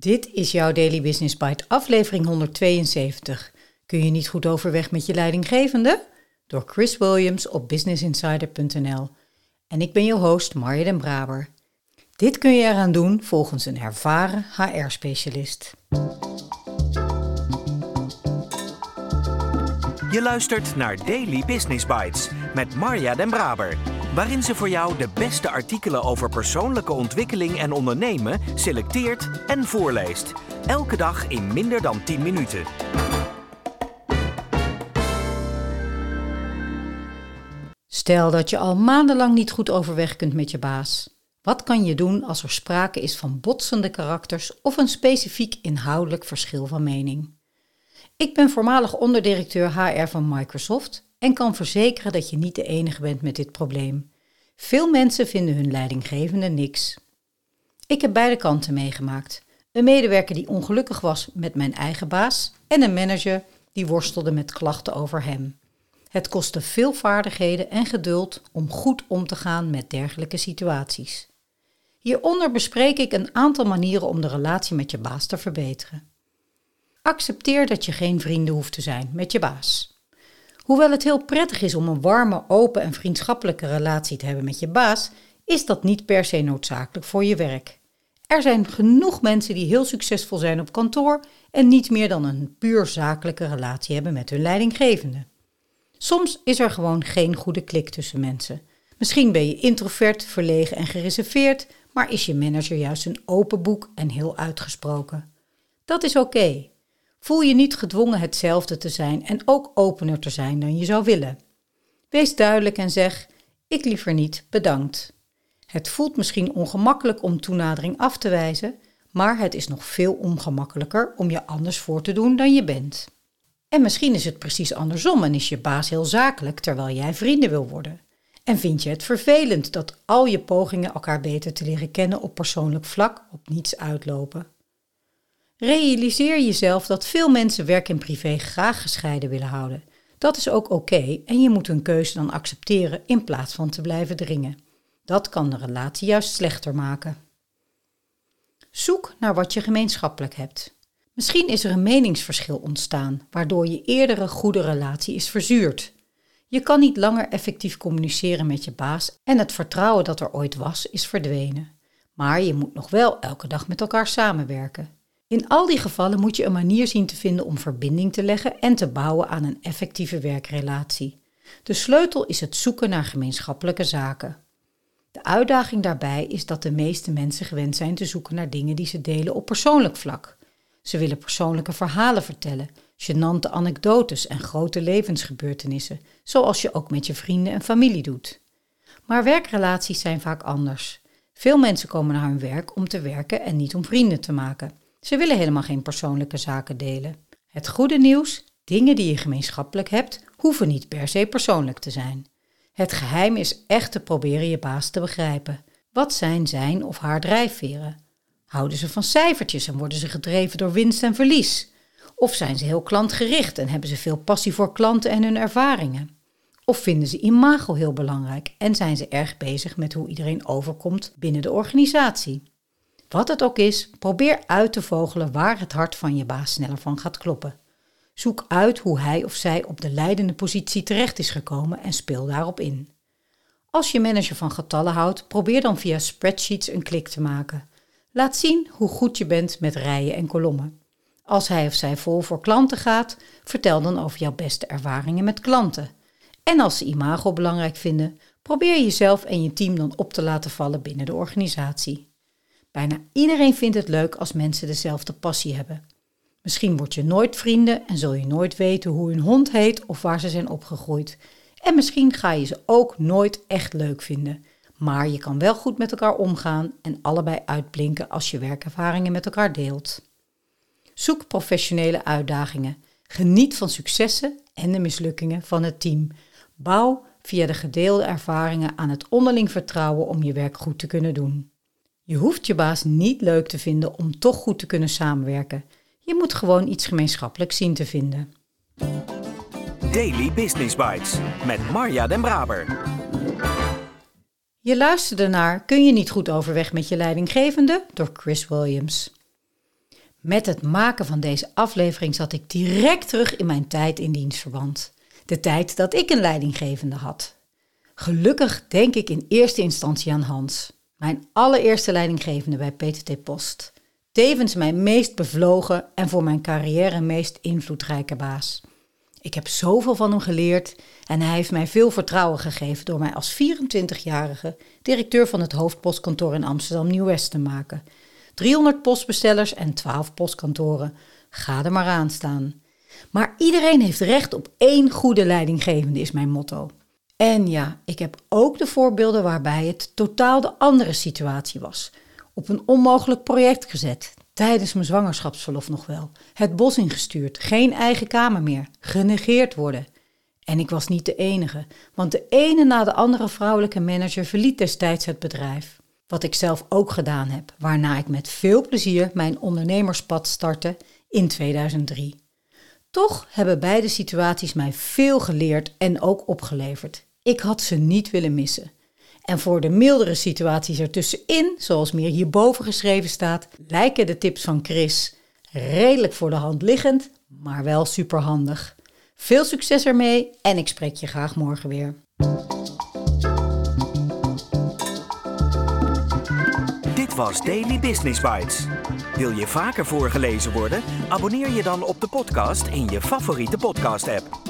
Dit is jouw Daily Business Bite, aflevering 172. Kun je niet goed overweg met je leidinggevende? Door Chris Williams op businessinsider.nl. En ik ben je host Marja den Braber. Dit kun je eraan doen volgens een ervaren HR-specialist. Je luistert naar Daily Business Bites met Marja den Braber waarin ze voor jou de beste artikelen over persoonlijke ontwikkeling en ondernemen selecteert en voorleest. Elke dag in minder dan 10 minuten. Stel dat je al maandenlang niet goed overweg kunt met je baas. Wat kan je doen als er sprake is van botsende karakters of een specifiek inhoudelijk verschil van mening? Ik ben voormalig onderdirecteur HR van Microsoft en kan verzekeren dat je niet de enige bent met dit probleem. Veel mensen vinden hun leidinggevende niks. Ik heb beide kanten meegemaakt. Een medewerker die ongelukkig was met mijn eigen baas en een manager die worstelde met klachten over hem. Het kostte veel vaardigheden en geduld om goed om te gaan met dergelijke situaties. Hieronder bespreek ik een aantal manieren om de relatie met je baas te verbeteren. Accepteer dat je geen vrienden hoeft te zijn met je baas. Hoewel het heel prettig is om een warme, open en vriendschappelijke relatie te hebben met je baas, is dat niet per se noodzakelijk voor je werk. Er zijn genoeg mensen die heel succesvol zijn op kantoor en niet meer dan een puur zakelijke relatie hebben met hun leidinggevende. Soms is er gewoon geen goede klik tussen mensen. Misschien ben je introvert, verlegen en gereserveerd, maar is je manager juist een open boek en heel uitgesproken. Dat is oké. Voel je niet gedwongen hetzelfde te zijn en ook opener te zijn dan je zou willen. Wees duidelijk en zeg: Ik liever niet, bedankt. Het voelt misschien ongemakkelijk om toenadering af te wijzen, maar het is nog veel ongemakkelijker om je anders voor te doen dan je bent. En misschien is het precies andersom en is je baas heel zakelijk terwijl jij vrienden wil worden. En vind je het vervelend dat al je pogingen elkaar beter te leren kennen op persoonlijk vlak op niets uitlopen. Realiseer jezelf dat veel mensen werk en privé graag gescheiden willen houden. Dat is ook oké en je moet hun keuze dan accepteren in plaats van te blijven dringen. Dat kan de relatie juist slechter maken. Zoek naar wat je gemeenschappelijk hebt. Misschien is er een meningsverschil ontstaan, waardoor je eerdere goede relatie is verzuurd. Je kan niet langer effectief communiceren met je baas en het vertrouwen dat er ooit was, is verdwenen. Maar je moet nog wel elke dag met elkaar samenwerken. In al die gevallen moet je een manier zien te vinden om verbinding te leggen en te bouwen aan een effectieve werkrelatie. De sleutel is het zoeken naar gemeenschappelijke zaken. De uitdaging daarbij is dat de meeste mensen gewend zijn te zoeken naar dingen die ze delen op persoonlijk vlak. Ze willen persoonlijke verhalen vertellen, gênante anekdotes en grote levensgebeurtenissen, zoals je ook met je vrienden en familie doet. Maar werkrelaties zijn vaak anders. Veel mensen komen naar hun werk om te werken en niet om vrienden te maken. Ze willen helemaal geen persoonlijke zaken delen. Het goede nieuws, dingen die je gemeenschappelijk hebt, hoeven niet per se persoonlijk te zijn. Het geheim is echt te proberen je baas te begrijpen. Wat zijn zijn of haar drijfveren? Houden ze van cijfertjes en worden ze gedreven door winst en verlies? Of zijn ze heel klantgericht en hebben ze veel passie voor klanten en hun ervaringen? Of vinden ze imago heel belangrijk en zijn ze erg bezig met hoe iedereen overkomt binnen de organisatie? Wat het ook is, probeer uit te vogelen waar het hart van je baas sneller van gaat kloppen. Zoek uit hoe hij of zij op de leidende positie terecht is gekomen en speel daarop in. Als je manager van getallen houdt, probeer dan via spreadsheets een klik te maken. Laat zien hoe goed je bent met rijen en kolommen. Als hij of zij vol voor klanten gaat, vertel dan over jouw beste ervaringen met klanten. En als ze imago belangrijk vinden, probeer jezelf en je team dan op te laten vallen binnen de organisatie. Bijna iedereen vindt het leuk als mensen dezelfde passie hebben. Misschien word je nooit vrienden en zul je nooit weten hoe hun hond heet of waar ze zijn opgegroeid. En misschien ga je ze ook nooit echt leuk vinden. Maar je kan wel goed met elkaar omgaan en allebei uitblinken als je werkervaringen met elkaar deelt. Zoek professionele uitdagingen. Geniet van successen en de mislukkingen van het team. Bouw via de gedeelde ervaringen aan het onderling vertrouwen om je werk goed te kunnen doen. Je hoeft je baas niet leuk te vinden om toch goed te kunnen samenwerken. Je moet gewoon iets gemeenschappelijks zien te vinden. Daily Business Bites met Marja Den Braber. Je luisterde naar Kun je niet goed overweg met je leidinggevende door Chris Williams. Met het maken van deze aflevering zat ik direct terug in mijn tijd in dienstverband. De tijd dat ik een leidinggevende had. Gelukkig denk ik in eerste instantie aan Hans, mijn allereerste leidinggevende bij PTT Post. Tevens mijn meest bevlogen en voor mijn carrière meest invloedrijke baas. Ik heb zoveel van hem geleerd en hij heeft mij veel vertrouwen gegeven door mij als 24-jarige directeur van het hoofdpostkantoor in Amsterdam Nieuw-West te maken. 300 postbestellers en 12 postkantoren. Ga er maar aan staan. Maar iedereen heeft recht op één goede leidinggevende, is mijn motto. En ja, ik heb ook de voorbeelden waarbij het totaal de andere situatie was. Op een onmogelijk project gezet, tijdens mijn zwangerschapsverlof nog wel. Het bos ingestuurd, geen eigen kamer meer, genegeerd worden. En ik was niet de enige, want de ene na de andere vrouwelijke manager verliet destijds het bedrijf. Wat ik zelf ook gedaan heb, waarna ik met veel plezier mijn ondernemerspad startte in 2003. Toch hebben beide situaties mij veel geleerd en ook opgeleverd. Ik had ze niet willen missen. En voor de mildere situaties ertussenin, zoals meer hierboven geschreven staat, lijken de tips van Chris redelijk voor de hand liggend, maar wel superhandig. Veel succes ermee en ik spreek je graag morgen weer. Dit was Daily Business Bites. Wil je vaker voorgelezen worden? Abonneer je dan op de podcast in je favoriete podcast-app.